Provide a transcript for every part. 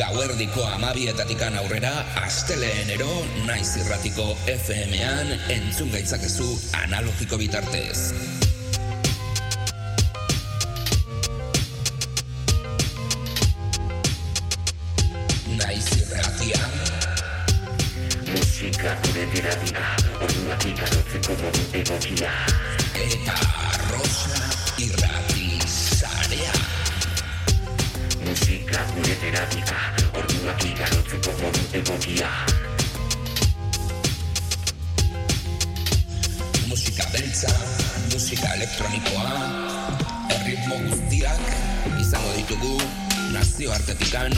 Gauerdiko amabietatikan aurrera, asteleenero naiz irratiko FM-an entzun gaitzakezu analogiko bitartez. Naiz irratia. Musika gure dira orduak ikarotzeko modu egokia. Eta Rosa Musika gure terapika, orduak ikarotzeko modu egokia. Musika beltza, musika elektronikoa, erritmo guztiak izango ditugu nazioartetikan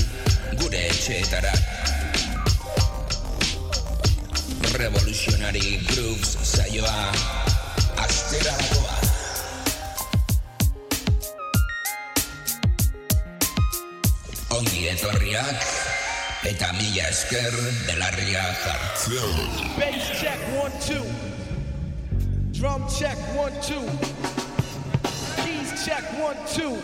gure etxeetara. Revolutionary Grooves saioa astera Ongi etorriak eta mila esker belarria jartzea. Bass check one two. Drum check one two. Keys check one two.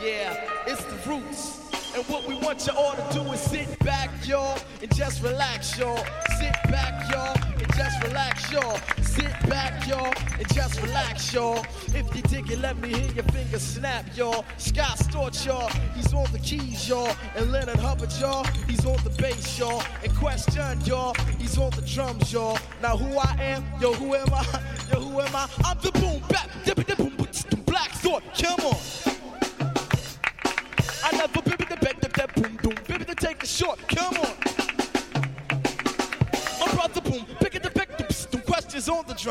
Yeah, it's the roots. And what we want you all to do is sit back, y'all, and just relax, y'all. Sit back, y'all, just relax, y'all. Sit back, y'all, and just relax, y'all. If you dig it, let me hear your fingers snap, y'all. Scott Storch, y'all, he's on the keys, y'all. And Leonard Hubbard, y'all, he's on the bass, y'all. And Question, y'all, he's on the drums, y'all. Now who I am, yo, who am I? Yo, who am I? I'm the boom bap, dip it, boom,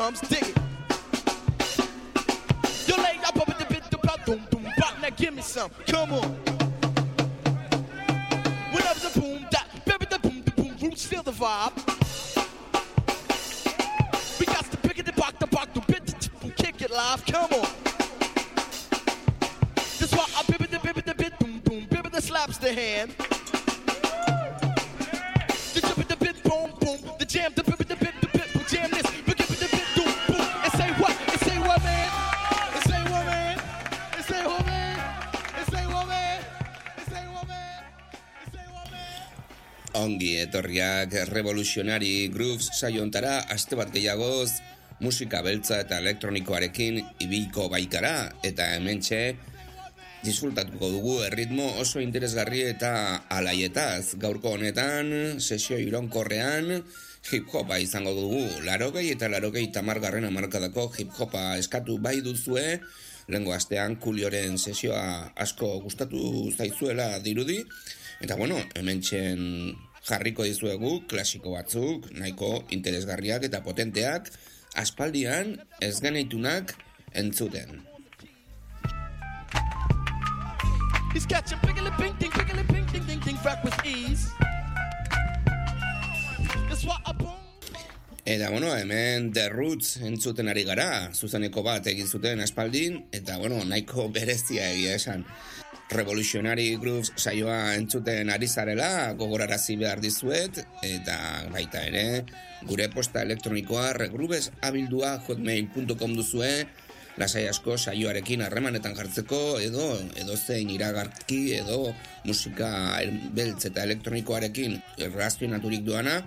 drums, dig it. You lay up over the bit the pop, boom boom, pop, now give me some. Come on. Etorriak Revolutionary Grooves saiontara aste bat gehiagoz musika beltza eta elektronikoarekin ibiliko baikara eta hementxe disfrutatuko dugu erritmo oso interesgarri eta alaietaz. Gaurko honetan, sesio ironkorrean, hip-hopa izango dugu. Larogei eta larogei tamargarren amarkadako hip-hopa eskatu bai duzue, lehengo astean kulioren sesioa asko gustatu zaizuela dirudi, eta bueno, hemen jarriko dizuegu klasiko batzuk, nahiko interesgarriak eta potenteak, aspaldian ez geneitunak entzuten. He's catching piggly ping ding piggly ping ding ding ding back with ease. Boom. Eta, bueno, hemen The Roots entzuten ari gara, zuzeneko bat egin zuten aspaldin, eta, bueno, nahiko berezia egia esan. Revolutionary Grooves saioa entzuten ari zarela, gogorarazi behar dizuet, eta baita ere, gure posta elektronikoa regrubes abildua hotmail.com duzue, lasai asko saioarekin harremanetan jartzeko, edo, edo zein iragarki, edo musika beltz eta elektronikoarekin errazionaturik duana,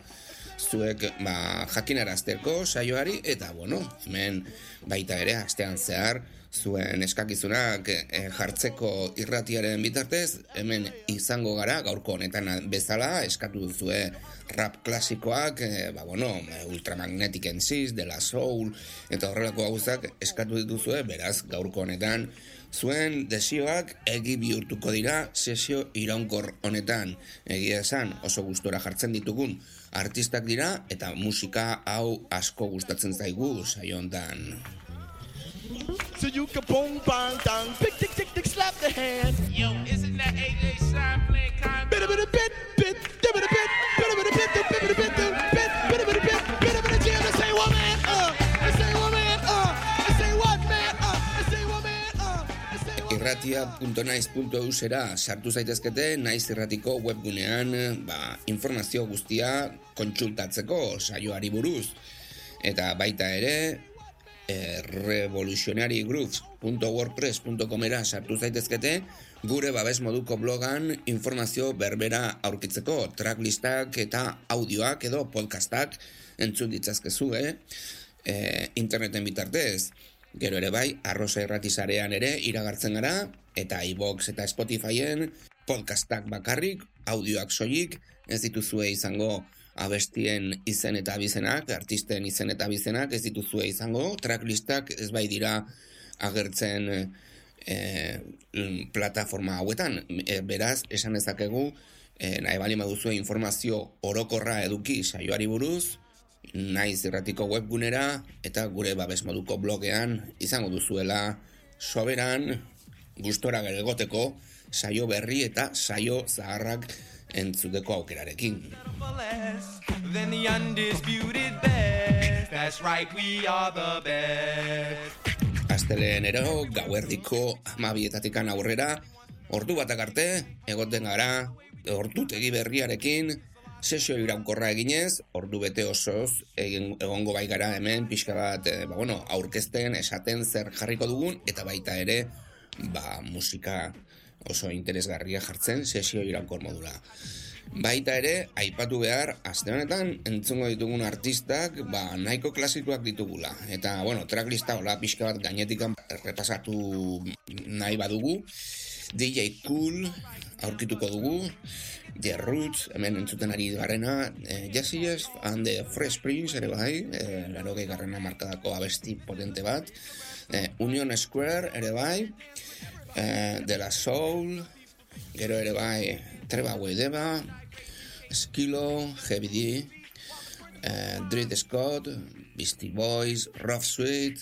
zuek ba, jakinarazteko saioari eta bueno, hemen baita ere astean zehar zuen eskakizunak e, jartzeko irratiaren bitartez hemen izango gara gaurko honetan bezala eskatu duzue rap klasikoak e, ba, bueno, ultramagnetic MCs, de la soul eta horrelako gauzak eskatu dituzue beraz gaurko honetan zuen desioak egi bihurtuko dira sesio iraunkor honetan egia esan oso gustora jartzen ditugun artistak dira eta musika hau asko gustatzen zaigu saio hontan so you can boom, bang, dang, pick, tick, tick, tick, slap the hand. Yo, isn't that AJ Shine playing kind? Bit, a bit, bit, bit, a bit, bit, bit, a bit, bit, bit, bit, bit, bit, irratia.naiz.eusera sartu zaitezkete naiz irratiko webgunean ba, informazio guztia kontsultatzeko saioari buruz. Eta baita ere, e, revolutionarygrooves.wordpress.comera sartu zaitezkete, gure babes moduko blogan informazio berbera aurkitzeko tracklistak eta audioak edo podcastak entzun ditzazkezue e, interneten bitartez. Gero ere bai, arroza erratizarean ere iragartzen gara, eta iBox eta Spotifyen podcastak bakarrik, audioak soilik, ez dituzue izango abestien izen eta abizenak, artisten izen eta abizenak, ez dituzue izango, tracklistak ez bai dira agertzen e, plataforma hauetan. E, beraz, esan dezakegu, e, nahi bali maduzue informazio orokorra eduki saioari buruz, naiz irratiko webgunera eta gure babes moduko blogean izango duzuela soberan gustora geregoteko saio berri eta saio zaharrak entzuteko aukerarekin. Then the undisputed best. That's right, we are the best. Asteleenero gauerdiko amabietatikan aurrera, ordu batak arte, egoten gara, ordutegi berriarekin, sesio iraunkorra eginez, ordu bete osoz, egin, egongo bai gara hemen, pixka bat, e, ba, bueno, aurkezten, esaten zer jarriko dugun, eta baita ere, ba, musika oso interesgarria jartzen, sesio iraunkor modula. Baita ere, aipatu behar, aste honetan, entzungo ditugun artistak, ba, nahiko klasikoak ditugula. Eta, bueno, tracklista hola pixka bat gainetikan repasatu nahi badugu. DJ Cool aurkituko dugu, The Roots, hemen entzuten ari garena, eh, Jesse Jeff and the Fresh Prince ere bai, eh, laro garrena markadako abesti potente bat, eh, Union Square ere bai, eh, De La Soul, gero ere bai, Treva Weideba, Skilo, Heavy D, eh, Dred Scott, Beastie Boys, Rough Sweet,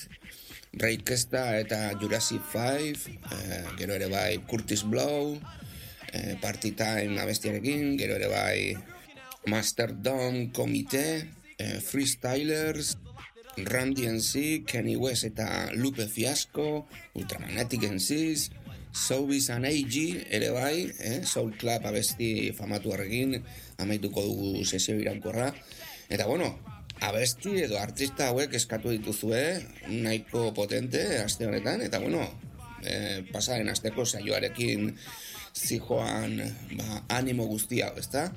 Ray Kesta eta Jurassic 5, eh, gero ere bai Curtis Blow, eh, Party Time abestiarekin, gero ere bai Masterdom Comité, eh, Freestylers, Randy NC, Kenny West eta Lupe Fiasco, Ultramagnetic NCs, Soubis and AG, ere bai, eh, Soul Club abesti famatu horrekin, amaituko dugu sesio iraunkorra. Eta bueno, abesti edo artista hauek eskatu dituzue, nahiko potente aste honetan, eta bueno, eh, pasaren asteko saioarekin zijoan ba, animo guztia, ezta?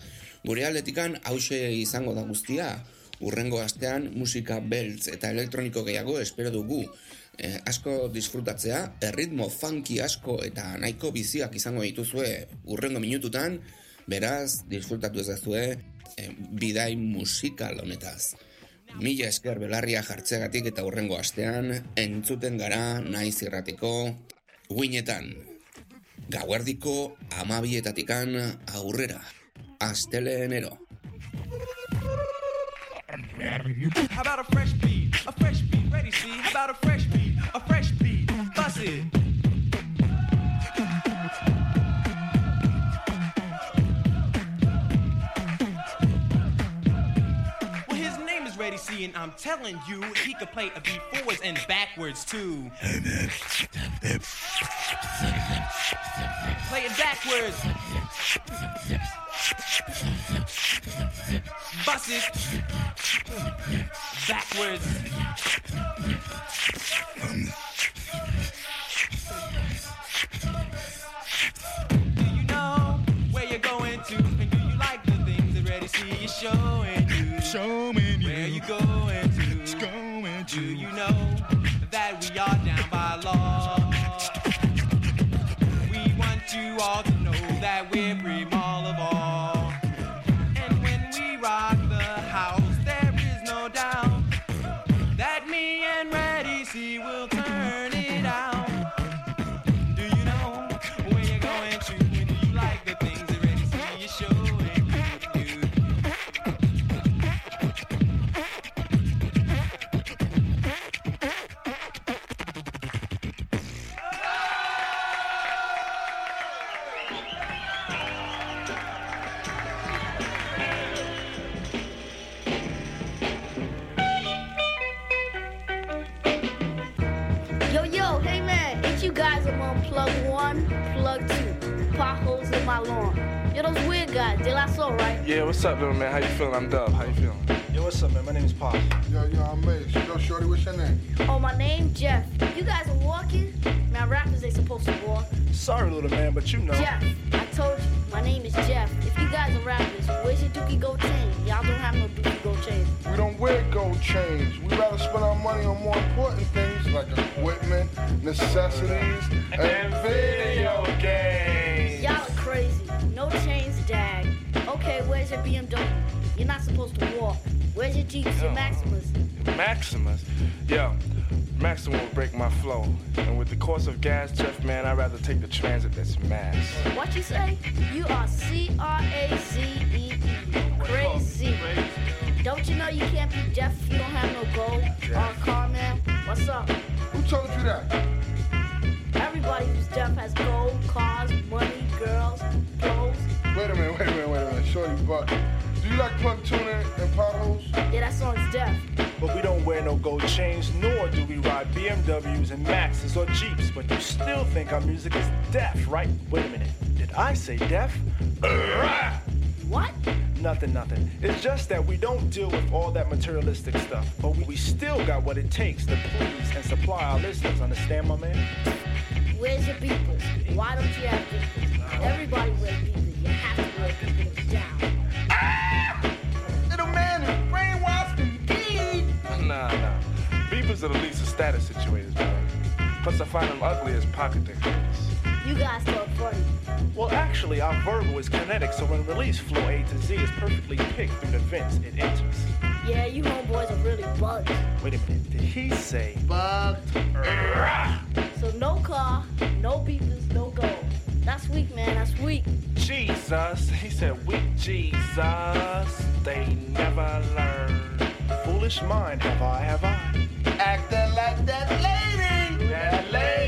Gure atletikan hause izango da guztia, urrengo astean musika beltz eta elektroniko gehiago espero dugu. Eh, asko disfrutatzea, erritmo funky asko eta nahiko biziak izango dituzue urrengo minututan, beraz, disfrutatu ezazue eh, bidai musikal honetaz. Mila esker belarria jartzegatik eta urrengo astean, entzuten gara naiz irratiko guinetan. Gauerdiko amabietatikan aurrera. Asteleenero. How about a fresh beat? A fresh beat, ready, see? How about a fresh? A fresh beat, bust it. Well, his name is Ready C, and I'm telling you, he could play a beat forwards and backwards too. Play it backwards. Bust it. Backwards. That we're primal Okay, where's your BMW? You're not supposed to walk. Where's your Jeeps, your Maximus? Maximus. Yo, Maximus will break my flow. And with the cost of gas, Jeff, man, I'd rather take the transit that's mass. What you say? You are C-R-A-Z-E-E. Crazy. Don't you know you can't be def if you don't have no gold? Or a uh, car, man? What's up? Who told you that? Everybody who's def has gold, cars, money, girls, clothes. Wait a minute, wait a minute, wait a minute. Shorty, but do you like putting tuna and potholes? Yeah, that song's def. But we don't wear no gold chains, nor do we ride BMWs and Maxes or Jeeps. But you still think our music is def, right? Wait a minute. Did I say def? What? Nothing, nothing. It's just that we don't deal with all that materialistic stuff. But we, we still got what it takes to please and supply our listeners. Understand, my man? Where's your beepers? Why don't you have beepers? Everybody wears beepers. You have to wear beepers down. Ah! Little man is brainwashed indeed. Nah, nah. Beepers are the least of status situators, man. Plus, I find them ugly as pocket dictators. You guys talk funny. Well, actually, our verbal is kinetic, so when release flow A to Z is perfectly picked through the vents it enters. Yeah, you homeboys are really bugged. Wait a minute. Did he say Bugged. So no car, no beepers, no gold. That's weak, man. That's weak. Jesus, he said, weak Jesus, they never learn. foolish mind? Have I? Have I? Acting like that lady. That lady.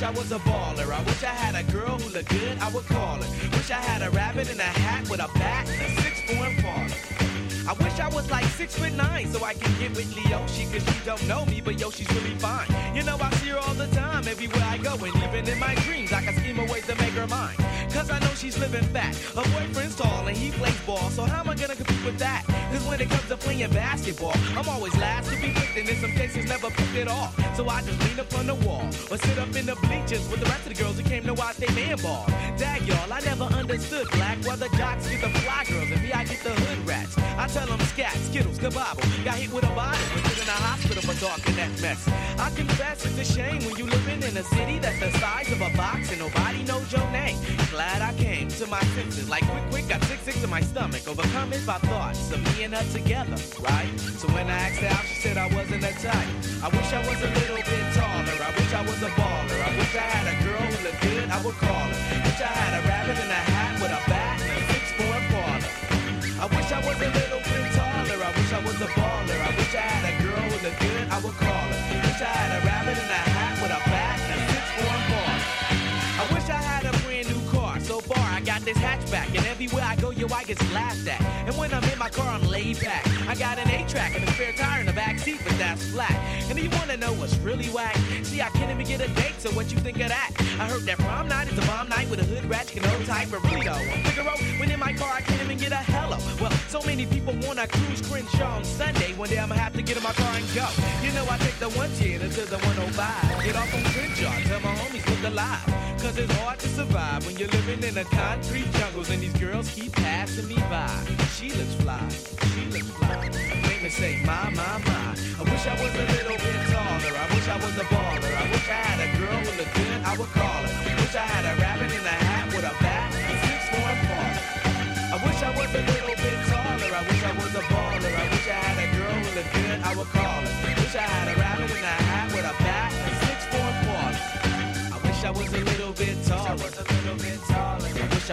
Wish I was a baller. I wish I had a girl who looked good, I would call her. Wish I had a rabbit in a hat with a bat and a six four Impala. I wish I was like six foot nine so I can get with Leoshi cause she don't know me, but yo, she's really fine. You know, I see her all the time everywhere I go, and even in my dreams, I can scheme a way to make her mine. Cause I know she's living fat. Her boyfriend's tall and he plays ball, so how am I gonna compete with that? Cause when it comes to playing basketball, I'm always last to be picked, and in some cases never picked at all. So I just lean up on the wall or sit up in the bleachers with the rest of the girls who came to watch they man ball. Dag y'all, I never understood black why the jocks get the fly girls and me I get the hood rats. I tell them scat, skittles, kabobble. Got hit with a bottle in a hospital for talking that mess. I confess it's a shame when you living in a city that's the size of a box and nobody knows your name. Glad I came to my senses like quick, quick, got sick, sick to my stomach. Overcome it by thoughts of me and her together, right? So when I asked her out, she said I wasn't a type. I wish I was a little bit taller. I wish I was a baller. I wish I had a girl who looked good, I would call her. Wish I had a this hatchback, and everywhere I go, yo, I get laughed at. And when I'm in my car, I'm laid back. I got an 8-track and a spare tire in the back seat, but that's flat. And do you wanna know what's really whack? See, I can't even get a date, so what you think of that? I heard that prom night is a bomb night with a hood ratchet and no type of really though. Figaro, when in my car, I can't even get a hello. Well, so many people wanna cruise Crenshaw on Sunday. One day I'ma have to get in my car and go. You know, I take the 110 to the 105. Get off on Crenshaw, tell my homies look alive. Cause it's hard to survive when you're living in the concrete jungles and these girls keep passing me by. She looks fly, she looks fly. Make me say, my, my, my. I wish I was a little bit taller. I wish I was a baller. I wish I had a girl who looked good, I would call her. Wish I had a rabbit in a hat with a bat and six four Impala. I wish I was a little bit taller. I wish I was a baller. I wish I had a girl who looked good, I would call her. Wish I had a a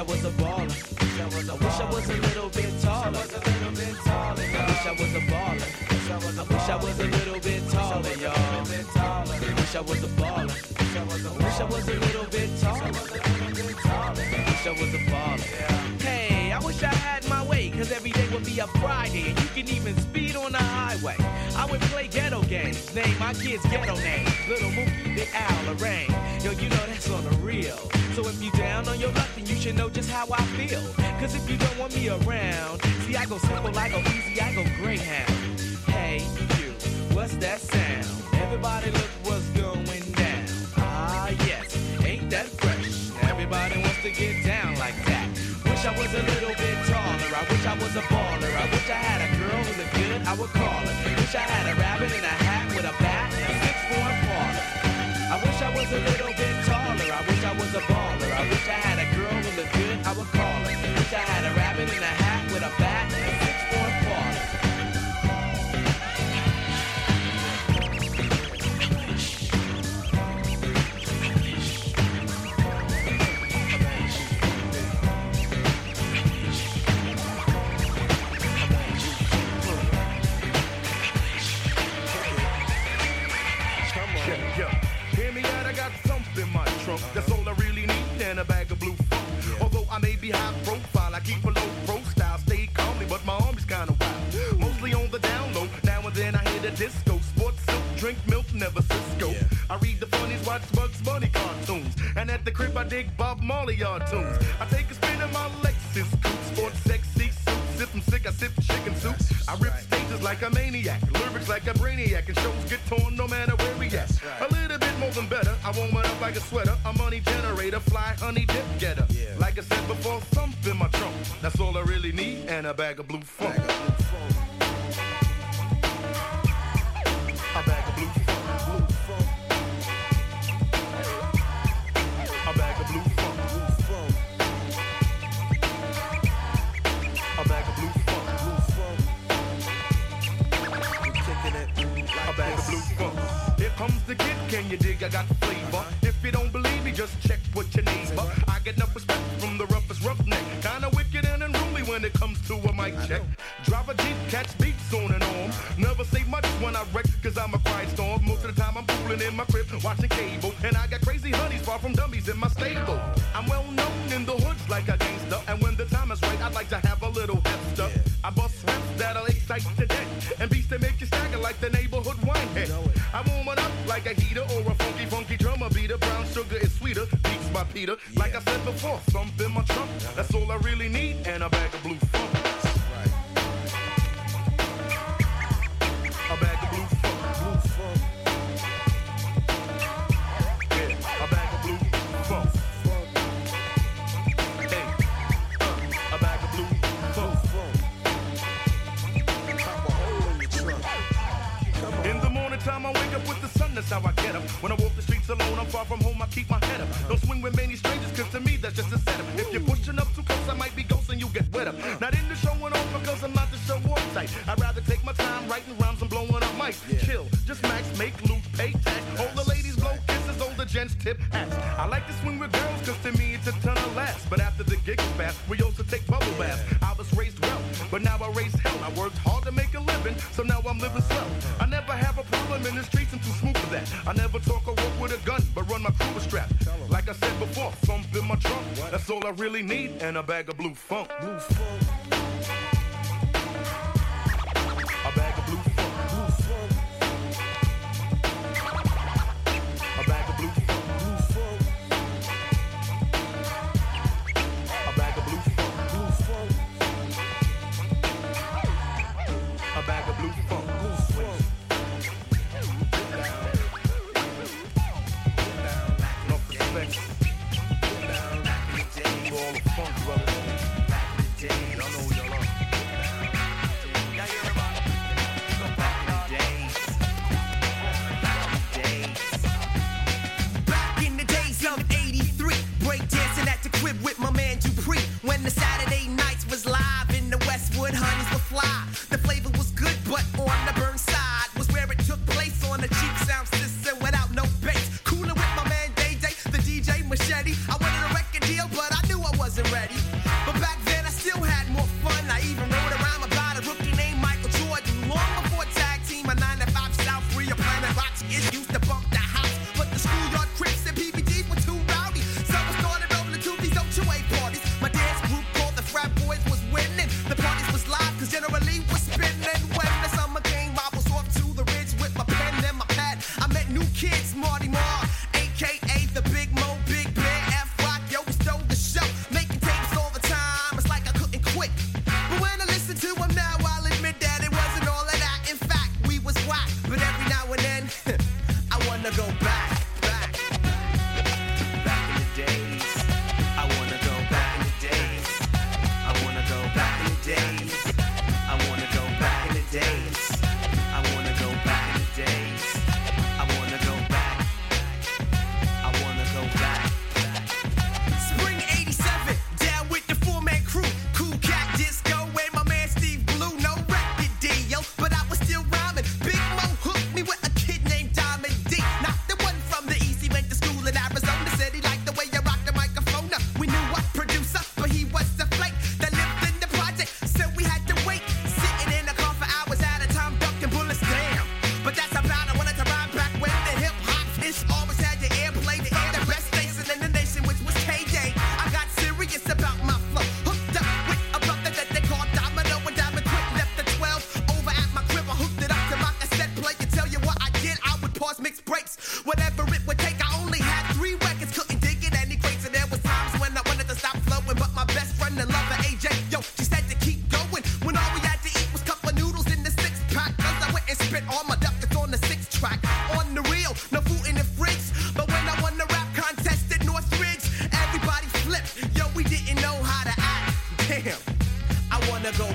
wish I was a baller. I wish I was a little bit taller. I wish I was a baller. I wish I was a little bit taller, y'all. Wish I was a baller. Wish I was a little bit taller. Wish I was a baller. A Friday, and you can even speed on the highway. I would play ghetto games, name my kids ghetto names. Little Mookie, Big Al, Lorraine. Yo, you know that's on the real. So if you down on your luck, then you should know just how I feel. Cause if you don't want me around, see, I go simple, I go easy, I go Greyhound. Hey, you, what's that sound? Everybody look what's going down. Ah, yes, ain't that fresh? Everybody wants to get down like that. I was a little bit taller. I wish I was a baller. I wish I had a girl who looked good, I would call her. Wish I had a rabbit in a hat with a bat and a six four Impala. I wish I was a little bit taller. I wish I was a baller. I wish I had a girl who looked good, I would call her. Wish I had a rabbit in a drink milk, never Cisco. I read the funnies, watch Bugs Bunny cartoons. And at the crib I dig Bob Marley tunes. I take a spin in my Lexus coupe, sports sexy suits. If I'm sick, I sip chicken soup. I rip stages like a maniac, lyrics like a brainiac, and shows get torn no matter where we at. A little bit more than better. I warm it up like a sweater, a money generator, fly honey dip getter. Like I said before, something in my trunk. That's all I really need, and a bag of blue funk. comes the kid, can you dig? I got the flavor. If you don't believe me, just check what your neighbor. I get enough respect from the roughest roughneck. Kinda wicked and unruly when it comes to a mic check. Drive a Jeep, catch beats on and on. Never say much when I wreck, cause I'm a quiet storm. Most of the time I'm fooling in my crib, watching cable. And I got crazy honeys far from dummies in my stable. I'm well known like a heater or a funky, funky drummer beater. Brown sugar is sweeter, beats by Peter. Yeah. Like I said before, thump in my trunk. That's all I really need, and I far from home, I keep my head up. Don't swing with many strangers, cause to me that's just a setup. I really need and a bag of blue funk. Blue funk. on the six track, on the reel, no food in the fridge. But when I won the rap contest at Northridge, everybody flipped. Yo, we didn't know how to act. Damn, I wanna go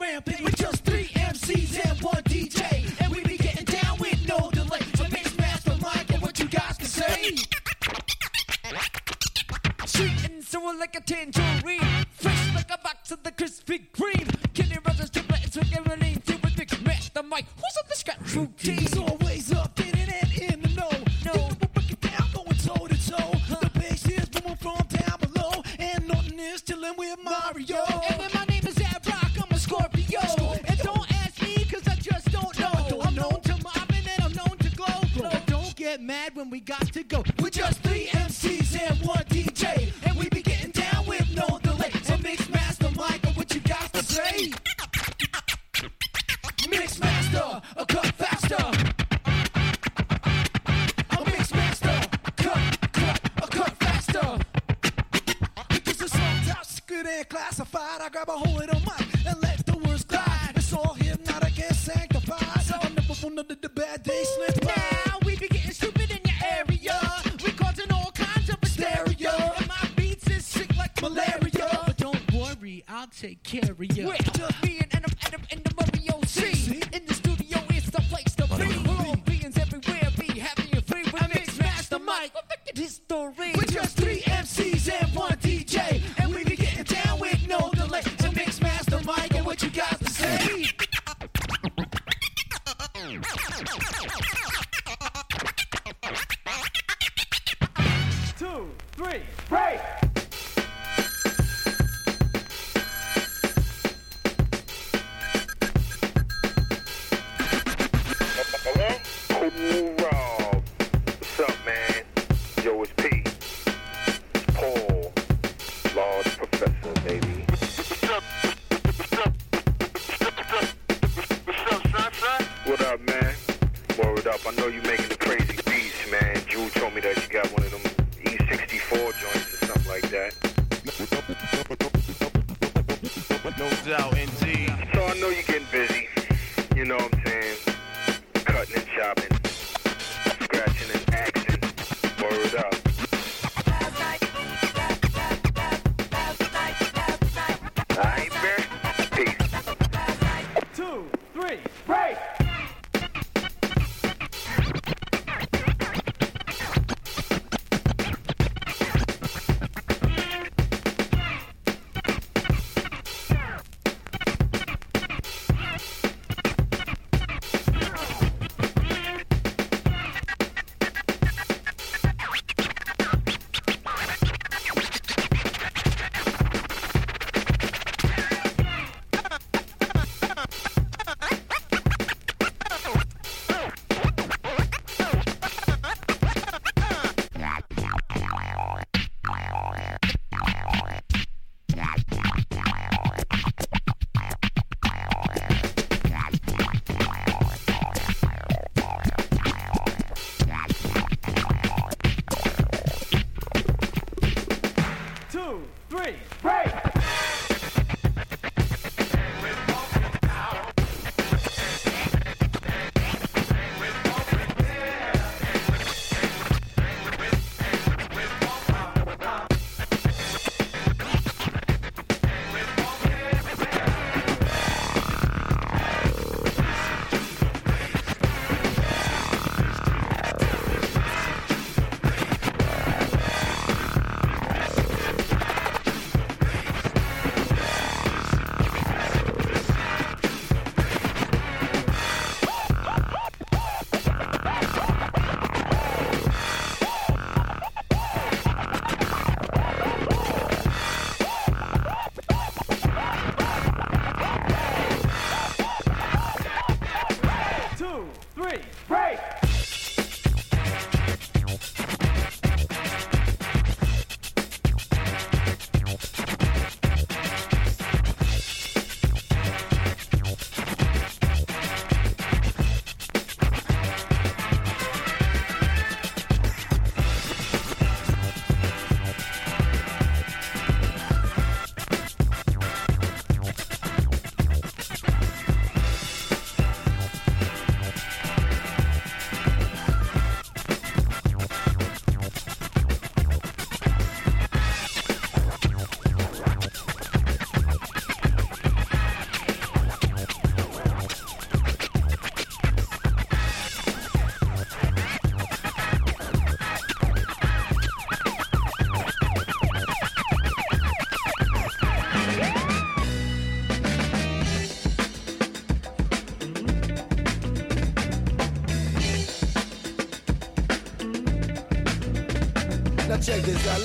rampage with just three MCs and one DJ. And we be getting down with no delay. So mix master Mike and what you guys can say. Shooting someone like a tangerine. Fresh like a box of the Krispy Kreme. we got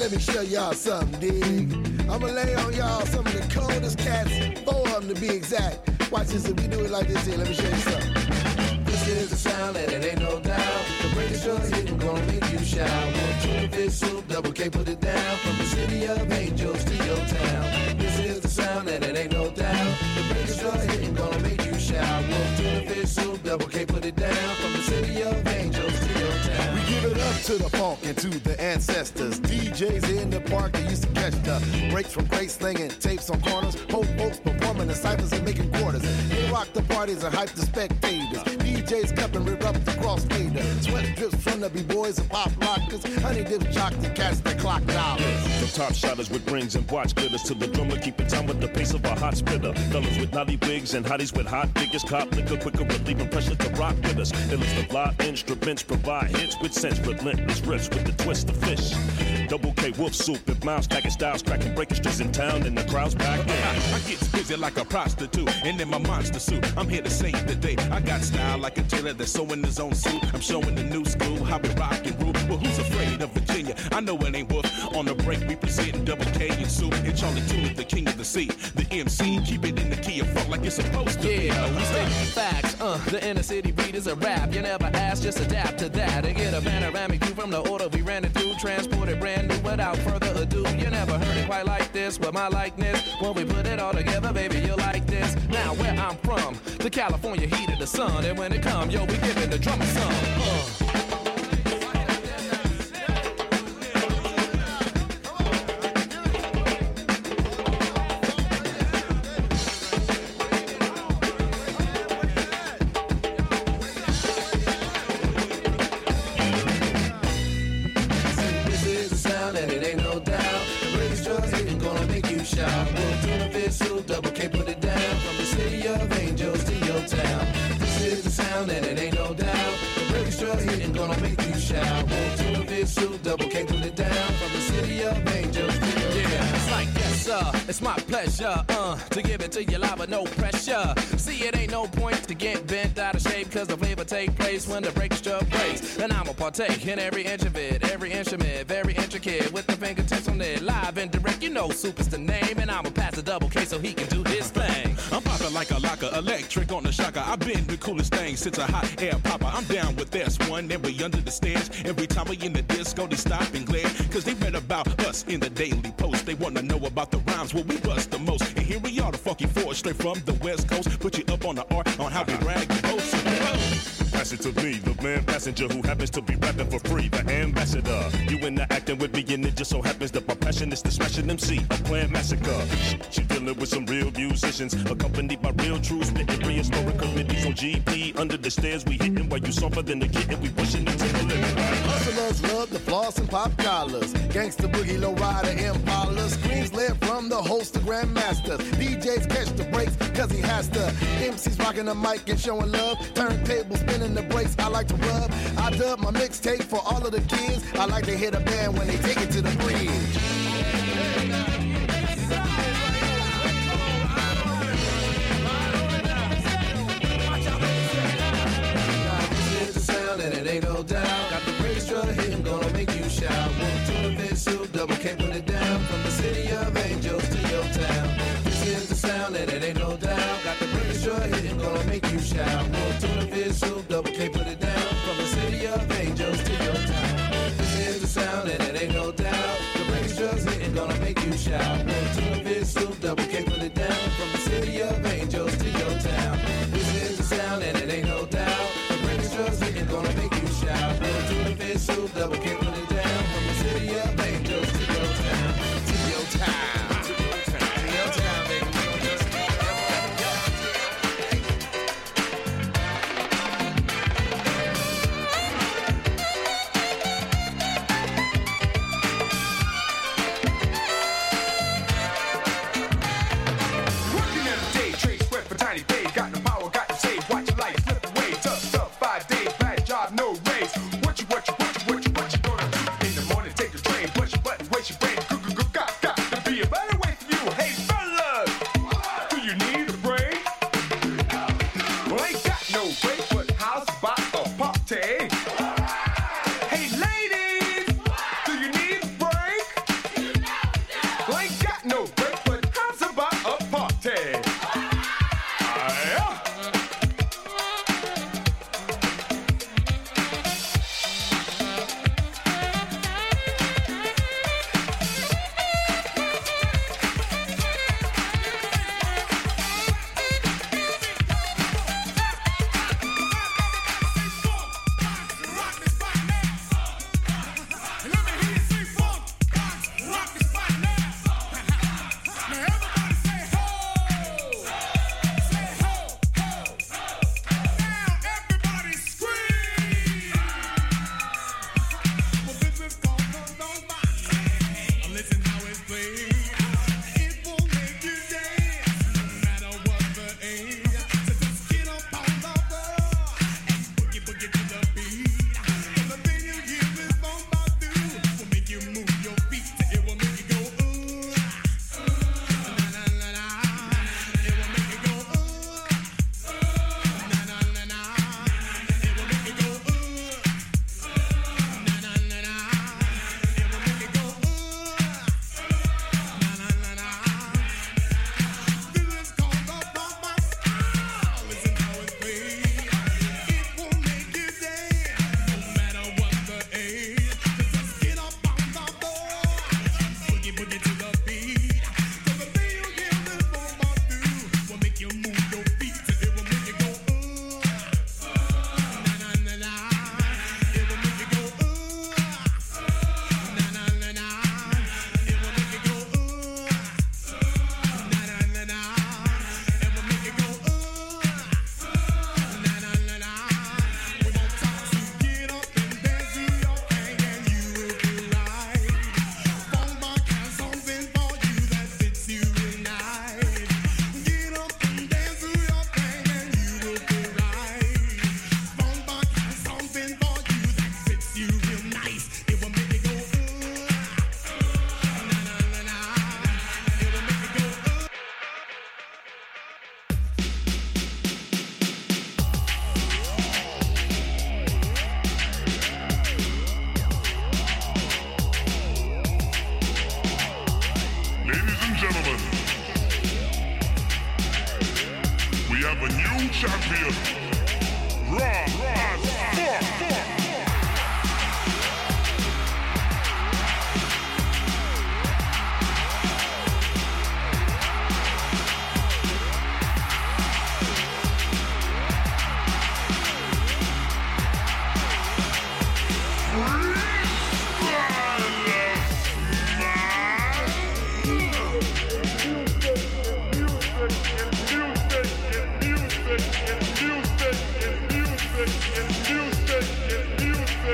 Let me show y'all something, dig. I'ma lay on y'all some of the coldest cats, four of them to be exact. Watch this, if we do it like this here, let me show you something. This is the sound and it ain't no doubt. The break is sure hitting, gonna make you shout. One, two, fish soup, double K, put it down. From the city of angels to your town. This is the sound and it ain't no doubt. The break is sure hitting, gonna make you shout. One, two, fish soup, double K, put it down. From the city of angels to your town. We give it up to the funk and to the ancestors. DJs in the park that used to catch the breaks from great slinging tapes on corners. Whole folks performing the ciphers and making quarters. They rock the parties and hype the spectators. DJs cup and rip up the crossfader. Sweat drips from the b-boys and pop rockers. Honey dips jock the cats that clock dollars. From top shotters with rings and watch glitters to the drummer keeping time with the pace of a hot spitter. Fellas with naughty wigs and hotties with hot figures. Cop liquor quicker, relieving pressure to rock with us. Illest of fly instruments provide hits with sense, relentless riffs with the twist of fish. Double K wolf soup with mouse packing styles, cracking breaking streets in town and the crowd's back in. I get busy like a prostitute, and in my monster suit, I'm here to save the day. I got style like a tailor that's sewing his own suit. I'm showing the new school how we rock and rule. Well, who's afraid of Virginia? I know it ain't wolf. On the break, we presenting double K and soup, and Charlie is the king of the sea. The MC, keep it in the key of funk like it's supposed to be. Yeah, we say facts. Uh, the inner city beat is a rap. You never ask, just adapt to that. And this with my likeness. When we put it all together, baby, you like this. Now, where I'm from, the California heat of the sun. And when it come, yo, we giving the drummer some. Uh. Pleasure, uh, to give it to you live with no pressure. See, it ain't no point to get bent out of shape, cause the flavor take place when the struck breaks. And I'ma partake in every inch of it, every instrument, very intricate, with the fingertips on it, live and direct. You know, Soup is the name, and I'ma pass the double K so he can do his thing. I'm popping like a locker, electric on the shocker. I've been the coolest thing since a hot air popper. I'm down with this one, and we under the stairs. Every time we in the disco, they stop and glare. Cause they read about us in the Daily Post. They wanna know about the rhymes where we funky four, straight from the West Coast. Put you up on the art on how we rag the boast. Pass it to me, the man passenger who happens to be rapping for free, the ambassador. You in the acting with me, and it just so happens that my passion is to smash an MC, a planned massacre. She dealing with some real musicians, accompanied by real true spitting prehistoric committees on GP. Under the stairs, we hitting while you softer than the kitten, we pushing the limit. Hustlers love the floss and pop collars. Gangsta boogie, low rider, impala. Screams led from the host to grandmasters. DJs catch the breaks, cause he has to. MCs rocking the mic and showing love. Turntable spinning the brakes, I like to rub. I dub my mixtape for all of the kids. I like to hit a band when they take it to the bridge. And it ain't no doubt. Got the bass drum hitting, gonna make you shout. One, two, fish soup, double K,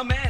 A man.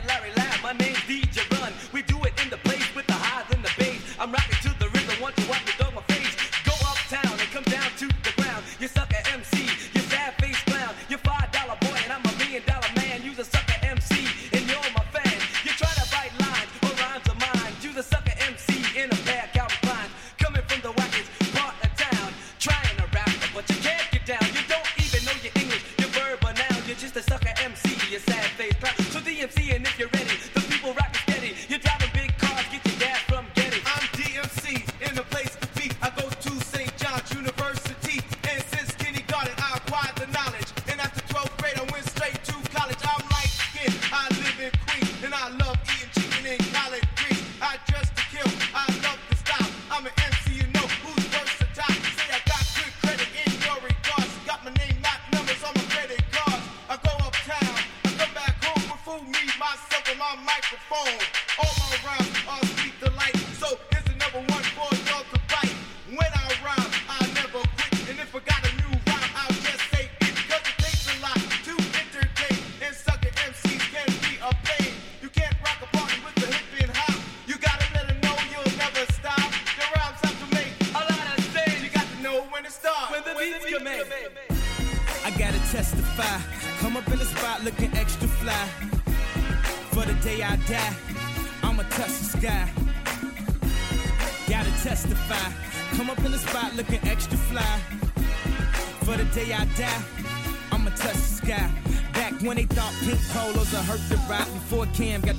when they thought pink polos would hurt the Roc, before Cam got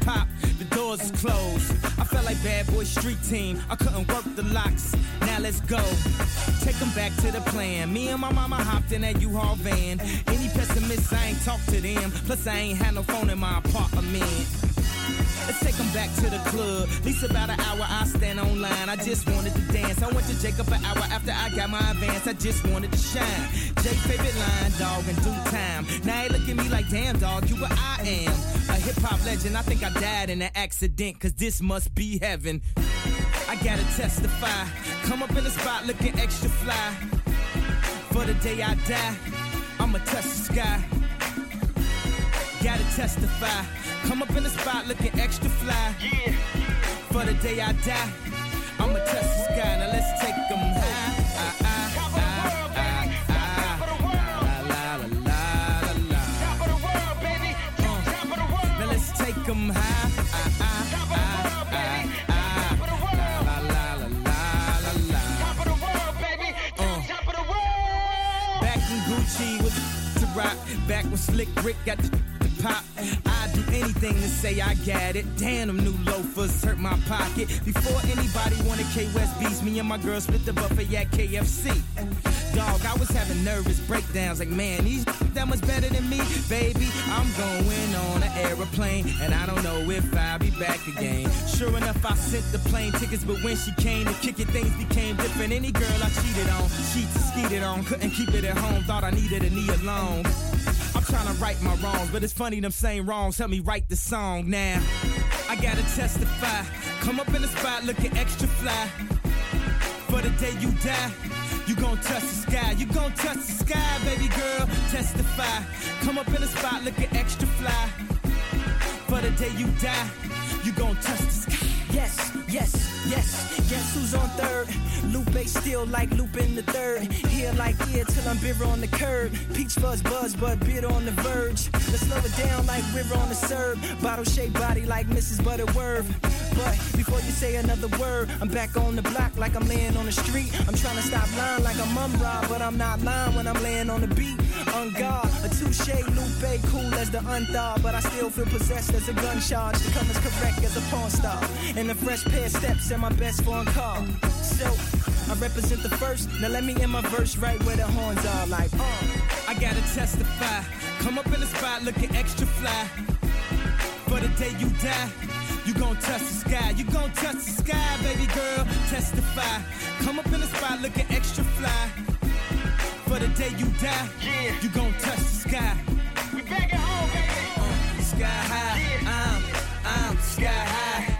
popped. The doors closed. I felt like bad boy street team. I couldn't work the locks. Now let's go. Take them back to the plan. Me and my mama hopped in that U-Haul van. Any pessimists, I ain't talk to them. Plus, I ain't had no phone in my apartment. Let's take them back to the club. At least about an hour, I stand online. I just wanted to dance. I went to Jacob an hour after I got my advance. I just wanted to shine. Jay favorite line, dog, in due time. Now they look at me like, damn, dog, you what I am. A hip hop legend. I think I died in an accident, cause this must be heaven. I gotta testify. Come up in the spot looking extra fly. For the day I die, I'ma touch the sky. Gotta testify. Come up in the spot looking extra fly. Yeah. For the day I die, I'ma touch the sky. Now let's take them high. Ah, ah, Top of the world, baby. Top of the world. La, la, la, la, la, Top of the world, baby. Top of the world. Now let's high. Top of the world, baby. Top of the world. La, la, la, la, la, Top of the world, baby. Top of the world. Back in Gucci with the rock. Back with Slick Rick got the pop, I'd do anything to say I got it. Damn, them new loafers hurt my pocket. Before anybody wanted K West beats, me and my girl split the buffet at KFC. Dog, I was having nervous breakdowns like, man, these that much better than me, baby. I'm going on an aeroplane, and I don't know if I'll be back again. Sure enough, I sent the plane tickets, but when she came to kick it, things became different. Any girl I cheated on, she skeeted on, couldn't keep it at home, thought I needed a knee alone. Trying to right my wrongs, but it's funny them same wrongs help me write the song now. I gotta testify, come up in the spot looking extra fly. For the day you die, you gon' touch the sky. You gon' touch the sky, baby girl. Testify. Come up in the spot looking extra fly. For the day you die, you gon' touch the sky. Yes, yes, yes. Guess who's on third? Lupe still like in the third. Here like here till I'm bitter on the curb. Peach fuzz buzz, but bitter on the verge. Let's slow it down like river on the serve. Bottle shaped body like Mrs. Butterworth. But before you say another word, I'm back on the block like I'm laying on the street. I'm trying to stop lying like I'm Mumm-Ra, but I'm not lying when I'm laying on the beat. On guard, a touche, Lupe, cool as the unthaw, but I still feel possessed as a gun charge to come as correct as a porn star. And a fresh pair steps and my best phone call. So I represent the first. Now let me in my verse right where the horns are, like uh. I gotta testify. Come up in the spot looking extra fly. For the day you die, you gon' touch the sky. You gon' touch the sky, baby girl. Testify. Come up in the spot looking extra fly. For the day you die, yeah. you gon' touch the sky. We back at home, baby. sky high. I'm, I'm sky high.